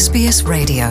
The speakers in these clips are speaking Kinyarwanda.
SBS Radio.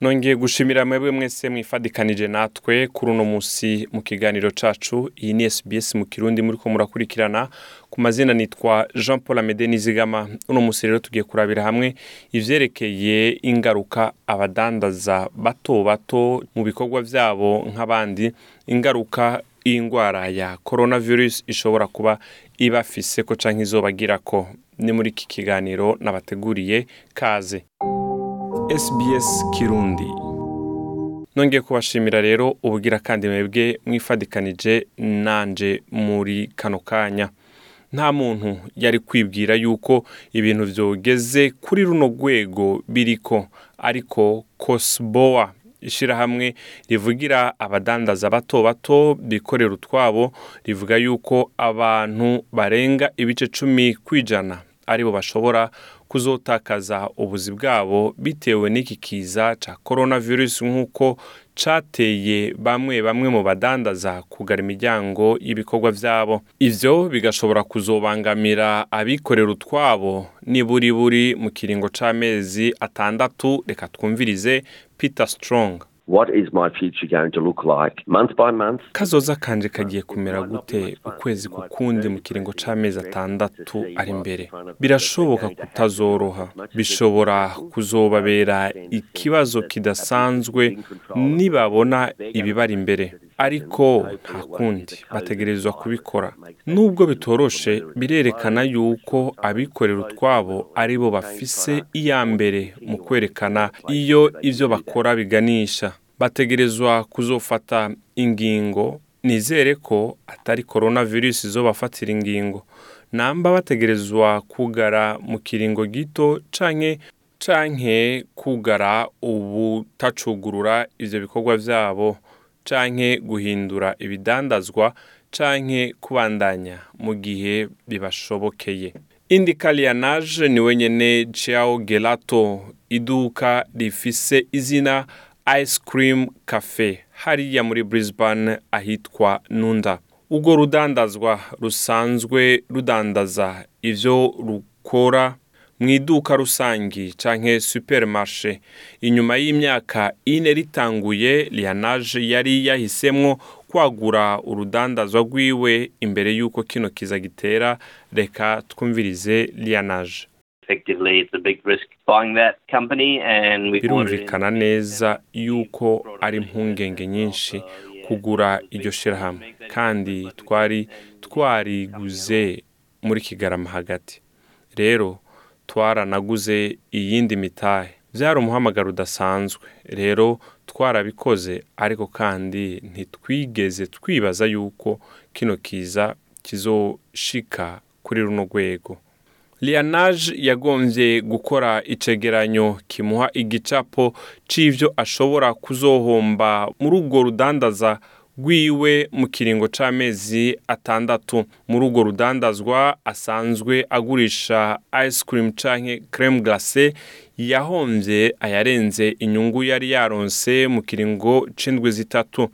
Nongeye gushimira mwebwe mwese mwifadikanije natwe kuri uno munsi mu kiganiro cacu. Iyi ni SBS mu kirundi muriko murakurikirana. Ku mazina nitwa Jean Paul Amede Nizigama. Uno munsi rero tugiye kurabira hamwe ivyerekeye ingaruka abadandaza bato bato mu bikorwa vyabo nk'abandi. Ingaruka y'indwara ya coronavirus ishobora kuba ibafiseko canke izobagirako. Ni muri iki kiganiro nabateguriye kaze. SBS Kirundi. Nongeye kubashimira rero ubugira kandi mwebwe mwifadikanije nanje muri kano kanya. Nta muntu yari kwibwira yuko ibintu vyogeze kuri runo rwego biriko ariko Cosboa ishirahamwe rivugira abadandaza bato bato bikorera utwabo rivuga yuko abantu barenga ibice cumi kwijana ari bo bashobora kuzotakaza ubuzi bwabo bitewe n'iki kiza ca coronavirus nk'uko cateye bamwe bamwe mu badandaza kugara imiryango y'ibikorwa vyabo. Ivyo bigashobora kuzobangamira abikorera utwabo niburi buri mu kiringo c'amezi atandatu. Reka twumvirize Peter Strong. Kazoza kanje kagiye kumera gute? Ukwezi ku kundi mu kiringo c'amezi atandatu ari imbere birashoboka kutazoroha. Bishobora kuzobabera ikibazo kidasanzwe nibabona ibibari imbere ariko nta kundi bategerezwa kubikora. Nubwo bitoroshe birerekana yuko abikorera utwabo ari bo bafise iya mbere mu kwerekana iyo ivyo bakora biganisha. Bategerezwa kuzofata ingingo nizere ko atari coronavirus izobafatira ingingo. Namba bategerezwa kugara mu kiringo gito canke canke kugara ubutacugurura ivyo bikorwa vyabo. Canke guhindura ibidandazwa canke kubandanya mu gihe bibashobokeye. Indi kaliyanage ni wenyene ciao gelato iduka rifise izina ice cream cafe hariya muri brisbane ahitwa nunda. Urwo rudandazwa rusanzwe rudandaza ivyo rukora mu iduka rusangi canke supermarché. Inyuma y'imyaka ine ritanguye lianage yari yahisemwo kwagura urudandazwa rwiwe imbere y'uko kino kiza gitera. Reka twumvirize we birumvikana neza yuko ari impungenge nyinshi kugura iryo shirahamwe. kandi twari twariguze muri kigarama hagati. Rero twaranaguze iyindi mitahe. Byari umuhamagaro udasanzwe. Rero twarabikoze ariko kandi ntitwigeze twibaza yuko kino kiza kizoshika kuri runo rwego. Lianage yagombye gukora icegeranyo kimuha igicapo c'ivyo ashobora kuzohomba muri urwo rudandaza rwiwe mu kiringo c'amezi atandatu. Muri urwo rudandazwa asanzwe agurisha ice cream canke creme glace yahomvye ayarenze inyungu yari yaronse mu kiringo c'indwi zitatu.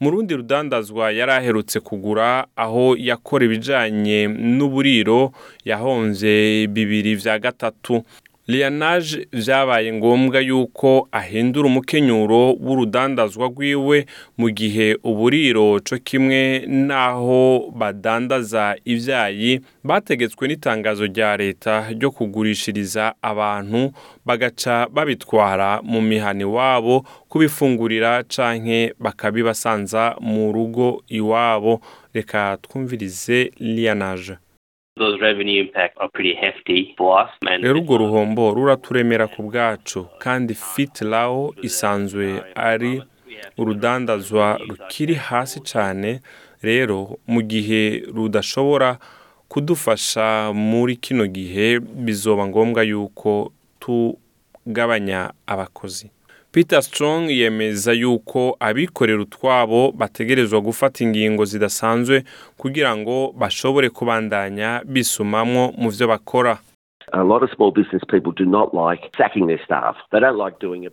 Mu rundi rudandazwa yari aherutse kugura aho yakora ibijanye n'uburiro yahomvye bibiri vya gatatu. Lianage vyabaye ngombwa yuko ahindura umukenyuro w'urudandazwa rwiwe mu gihe uburiro co kimwe n'aho badandaza ivyayi bategetswe n'itangazo rya leta ryo kugurishiriza abantu bagaca babitwara mu mihani wabo kubifungurira canke bakabibasanza mu rugo iwabo. Reka twumvirize lianage. Rero urwo ruhombo ruraturemera ku bwacu kandi fit lao isanzwe ari urudandazwa rukiri hasi cyane rero mu gihe rudashobora kudufasha muri kino gihe bizoba ngombwa yuko tugabanya abakozi. Peter Strong yemeza yuko abikorera utwabo bategerezwa gufata ingingo zidasanzwe kugira ngo bashobore kubandanya bisumamwo mu vyo bakora.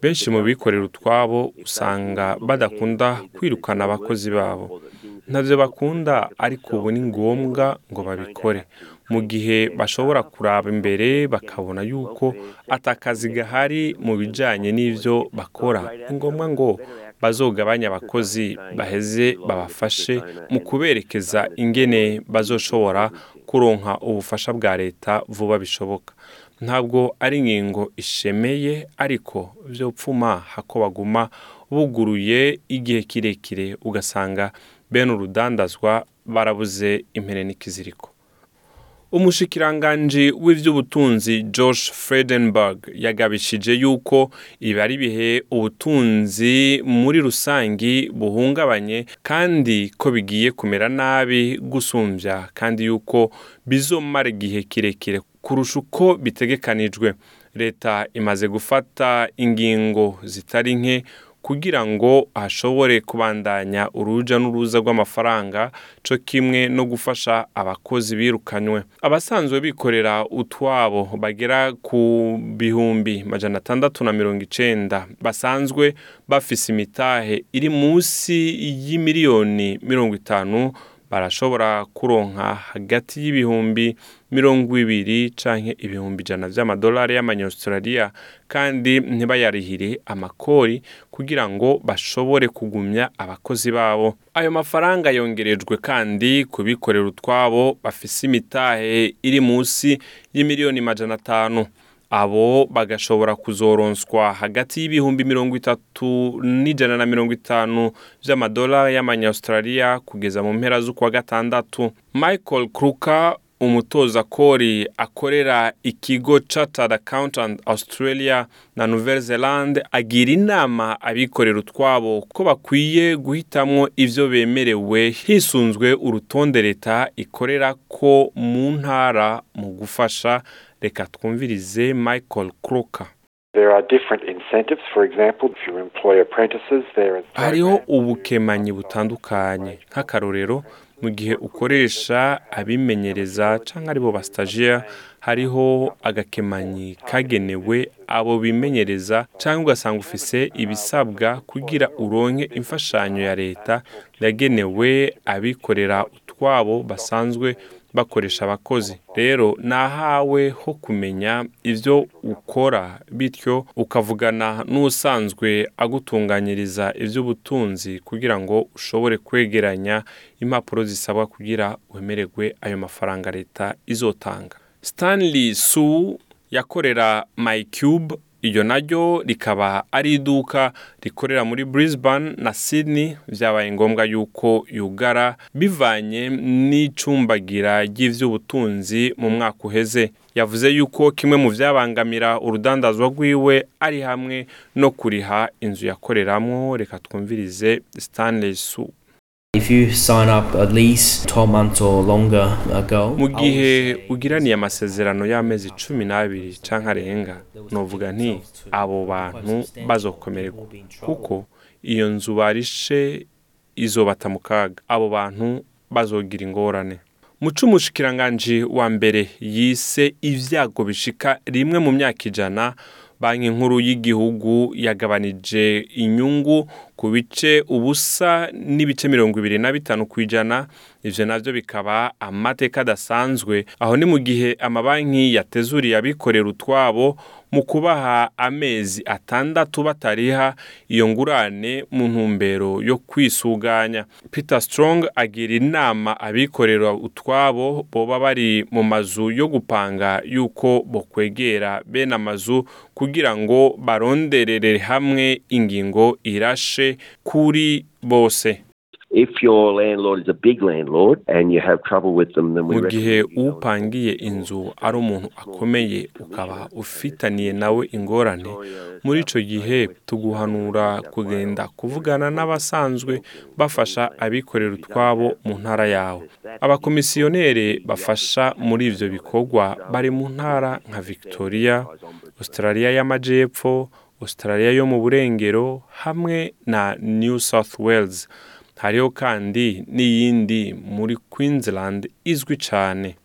Benshi mu bikorera utwabo usanga badakunda kwirukana abakozi babo. Ntavyo bakunda ariko ubu ni ngombwa ngo babikore. Mu gihe bashobora kuraba imbere bakabona yuko atakazi gahari mu bijyanye n'ibyo bakora. Ni ngombwa ngo bazogabanya abakozi baheze babafashe mu kuberekeza ingene bazoshobora kuronka ubufasha bwa leta vuba bishoboka. Ntabwo ari ingingo ishemeye ariko byo pfuma hako baguma buguruye igihe kirekire ugasanga bene urudandazwa barabuze impene n'ikiziriko umushikiranganji w'iby'ubutunzi Josh Fredenberg yagabishije yuko ibi ari bihe ubutunzi muri rusangi buhungabanye kandi ko bigiye kumera nabi gusumbya kandi yuko bizomara igihe kirekire kurusha uko bitegekanijwe. Leta imaze gufata ingingo zitari nke kugira ngo hashobore kubandanya uruja n'uruza rw'amafaranga cyo kimwe no gufasha abakozi birukanywe abasanzwe bikorera utwabo bagera ku bihumbi majana atandatu na mirongo icenda basanzwe bafise imitahe iri munsi y'imiliyoni mirongo itanu barashobora kuronka hagati y'ibihumbi mirongo ibiri canke ibihumbi ijana vy'amadolari y'amanyaustraliya kandi ntibayarihire amakori kugira ngo bashobore kugumya abakozi babo. Ayo mafaranga yongerejwe kandi kubikorera utwabo bafise imitahe iri munsi y'imiliyoni majana atanu. Abo bagashobora kuzoronswa hagati y'ibihumbi mirongo itatu n'ijana na mirongo itanu vy'amadolari y'amanyaustraliya kugeza mu mpera z'ukwa gatandatu. Michael kruka umutoza kori akorera ikigo chartered accountant australia na nouvelle zelande agira inama abikorera utwabo ko bakwiye guhitamwo ivyo bemerewe hisunzwe urutonde leta ikorera ko mu ntara mu gufasha reka twumvirize michael croker. Hariho ubukemanyi butandukanye nk'akarorero. Mu gihe ukoresha abimenyereza cyangwa ari bo ba stagiaire hariho agakemanyi kagenewe abo bimenyereza cyangwa ugasanga ufise ibisabwa kugira uronke imfashanyo ya leta yagenewe abikorera utwabo basanzwe bakoresha abakozi. Rero nahawe ho kumenya ibyo ukora bityo ukavugana n'usanzwe agutunganyiriza iby'ubutunzi kugira ngo ushobore kwegeranya impapuro zisabwa kugira wemererwe ayo mafaranga leta izotanga. Stanley su yakorera mycube iryo naryo rikaba ari iduka rikorera muri Brisbane na Sydney. Byabaye ngombwa yuko yugara bivanye n'icumbagira ry'ivy'ubutunzi mu mwaka uheze. Yavuze yuko kimwe mu vyabangamira urudandazwa rwiwe ari hamwe no kuriha inzu yakoreramwo. Reka twumvirize Stanley Su mu gihe ugiraniye amasezerano y'amezi cumi n'abiri canke arenga novuga nti abo bantu bazokomererwa. Kuko iyo nzu barishe izobata mu kaga. Abo bantu bazogira ingorane. Muco umushikiranganji wa mbere yise ibyago bishika rimwe mu myaka ijana banki nkuru y'igihugu yagabanije inyungu ku bice ubusa n'ibice mirongo ibiri na bitanu ku ijana ivyo navyo bikaba amateka adasanzwe. Aho ni mu gihe amabanki yatezuriye abikorera utwabo mu kubaha amezi atandatu batariha iyo ngurane mu ntumbero yo kwisuganya. Peter strong agira inama abikorera utwabo boba bari mu mazu yo gupanga yuko bokwegera bene amazu kugira ngo baronderere hamwe ingingo irashe. Kuri bose. If your landlord is a big landlord and you have trouble with them, then we mu gihe upangiye inzu ari umuntu akomeye ukaba ufitaniye nawe ingorane. Muri ico gihe tuguhanura kugenda kuvugana n'abasanzwe bafasha abikorera utwabo mu ntara yawe. Abakomisiyoneri bafasha muri ivyo bikorwa bari mu ntara nka victoria australia y'amajepfo australia yo mu burengero hamwe na new south wales. Hariho kandi n'iyindi muri queensland izwi cyane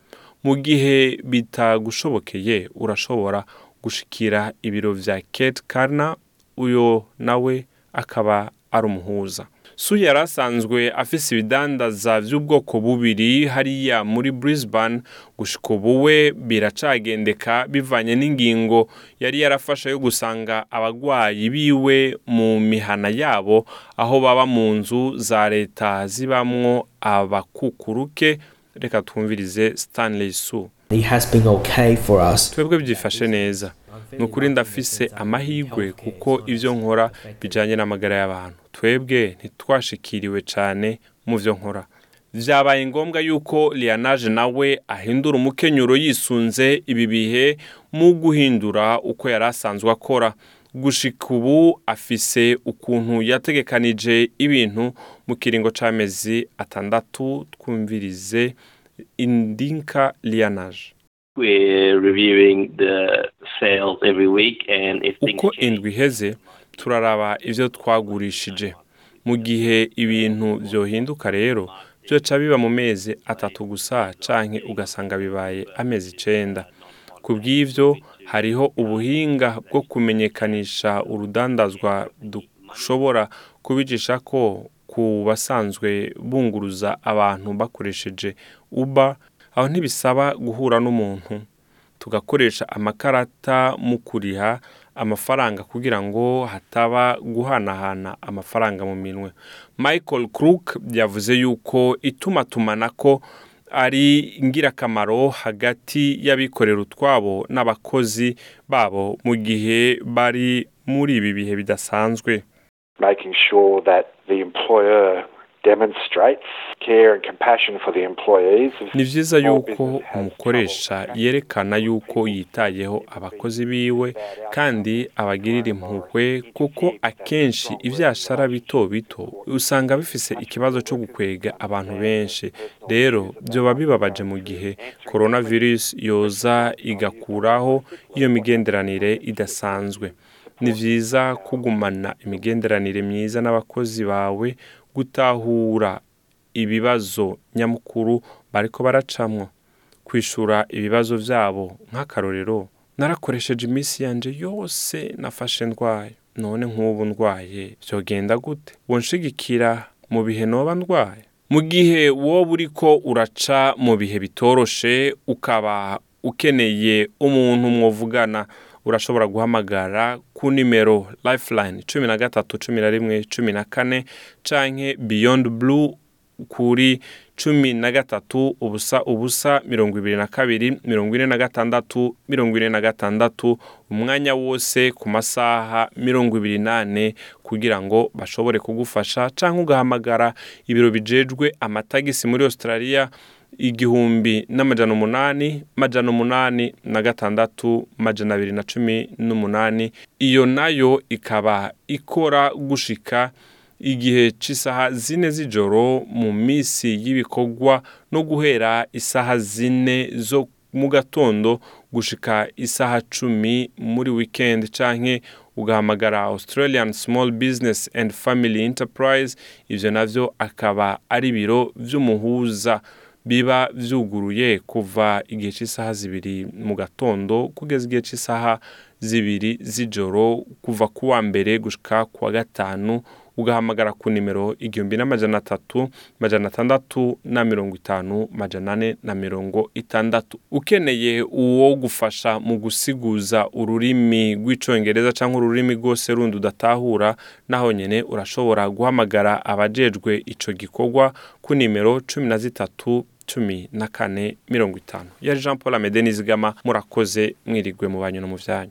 mu gihe bitagushobokeye urashobora gushikira ibiro vya kate karna uyo nawe akaba ari umuhuza su yari asanzwe afise ibidandaza by'ubwoko bubiri hariya muri Brisbane gushika ubu we biracagendeka bivanye n'ingingo yari yarafashe yo gusanga abagwayi biwe mu mihana yabo aho baba mu nzu za leta zibamwo abakukuruke. Reka twumvirize Stanley Su Twebwe byifashe neza. Ni ukuri ndafise amahirwe kuko ibyo nkora bijyanye n'amagara y'abantu. Twebwe ntitwashikiriwe cyane mu byo nkora. Byabaye ngombwa yuko lianaje nawe ahindura umukenyuro yisunze ibi bihe mu guhindura uko yari asanzwe akora. Gushika ubu afise ukuntu yategekanije ibintu mu kiringo c'amezi atandatu twumvirize indinka lianaje We're reviewing the sales every week, and if things uko indwi iheze turaraba ibyo twagurishije. Mu gihe ibintu byohinduka rero byoca biba mu mezi atatu gusa canke ugasanga bibaye amezi icenda. Ku bw'ivyo hariho ubuhinga bwo kumenyekanisha urudandazwa dushobora kubicisha ko ku basanzwe bunguruza abantu bakoresheje uba aho ntibisaba guhura n'umuntu. Tugakoresha amakarata mu kuriha amafaranga kugira ngo hataba guhanahana amafaranga mu minwe. Michael crook yavuze yuko itumatumanako ari ingirakamaro hagati y'abikorera utwabo n'abakozi babo mu gihe bari muri ibi bihe bidasanzwe. Making sure that the employer demonstrates care and compassion for the employees. ni byiza yuko umukoresha yerekana yuko yitayeho abakozi biwe kandi abagirira impuhwe kuko akenshi ibyashara bito bito usanga bifise ikibazo cyo gukwega abantu benshi rero byoba bibabaje mu gihe coronavirus yoza igakuraho iyo migenderanire idasanzwe ni byiza kugumana imigenderanire myiza n'abakozi bawe gutahura ibibazo nyamukuru bariko baracamwo. Kwishura ibibazo byabo nk'akarorero narakoresheje iminsi yanje yose nafashe ndwaye. None nk'ubu ndwaye byogenda gute? Wonshigikira mu bihe noba ndwaye? Mu gihe wowe uriko uraca mu bihe bitoroshe ukaba ukeneye umuntu mwovugana urashobora guhamagara ku nimero lifeline cumi na gatatu cumi na rimwe cumi na kane canke beyond blue kuri cumi na gatatu ubusa ubusa mirongo ibiri na kabiri mirongo ine na gatandatu mirongo ine na gatandatu umwanya wose ku masaha mirongo ibiri n'ane kugira ngo bashobore kugufasha cyangwa ugahamagara ibiro bijejwe amatagisi muri australia igihumbi n'amajana umunani majana umunani na gatandatu majana abiri na cumi n'umunani. Iyo na yo ikaba ikora gushika igihe cy'isaha zine z'ijoro mu minsi y'ibikorwa no guhera isaha zine zo mu gatondo gushika isaha cumi muri weekend canke ugahamagara australian small business and family enterprise. Ivyo navyo akaba ari ibiro vy'umuhuza. Biba vyuguruye kuva igihe cy'isaha zibiri mu gatondo kugeza igihe cy'isaha zibiri z'ijoro kuva ku wa mbere gushika ku wa gatanu ugahamagara ku nimero igihumbi n'amajana atatu majana atandatu na mirongo itanu majana ane na mirongo itandatu. Ukeneye uwo gufasha mu gusiguza ururimi rw'icongereza cyangwa ururimi rwose rundi udatahura naho nyene urashobora guhamagara abajejwe ico gikorwa ku nimero cumi na zitatu cumi na kane mirongo itanu. Yari jean paul amede nizigama murakoze mwirigwe mu banyu no mu vyanyu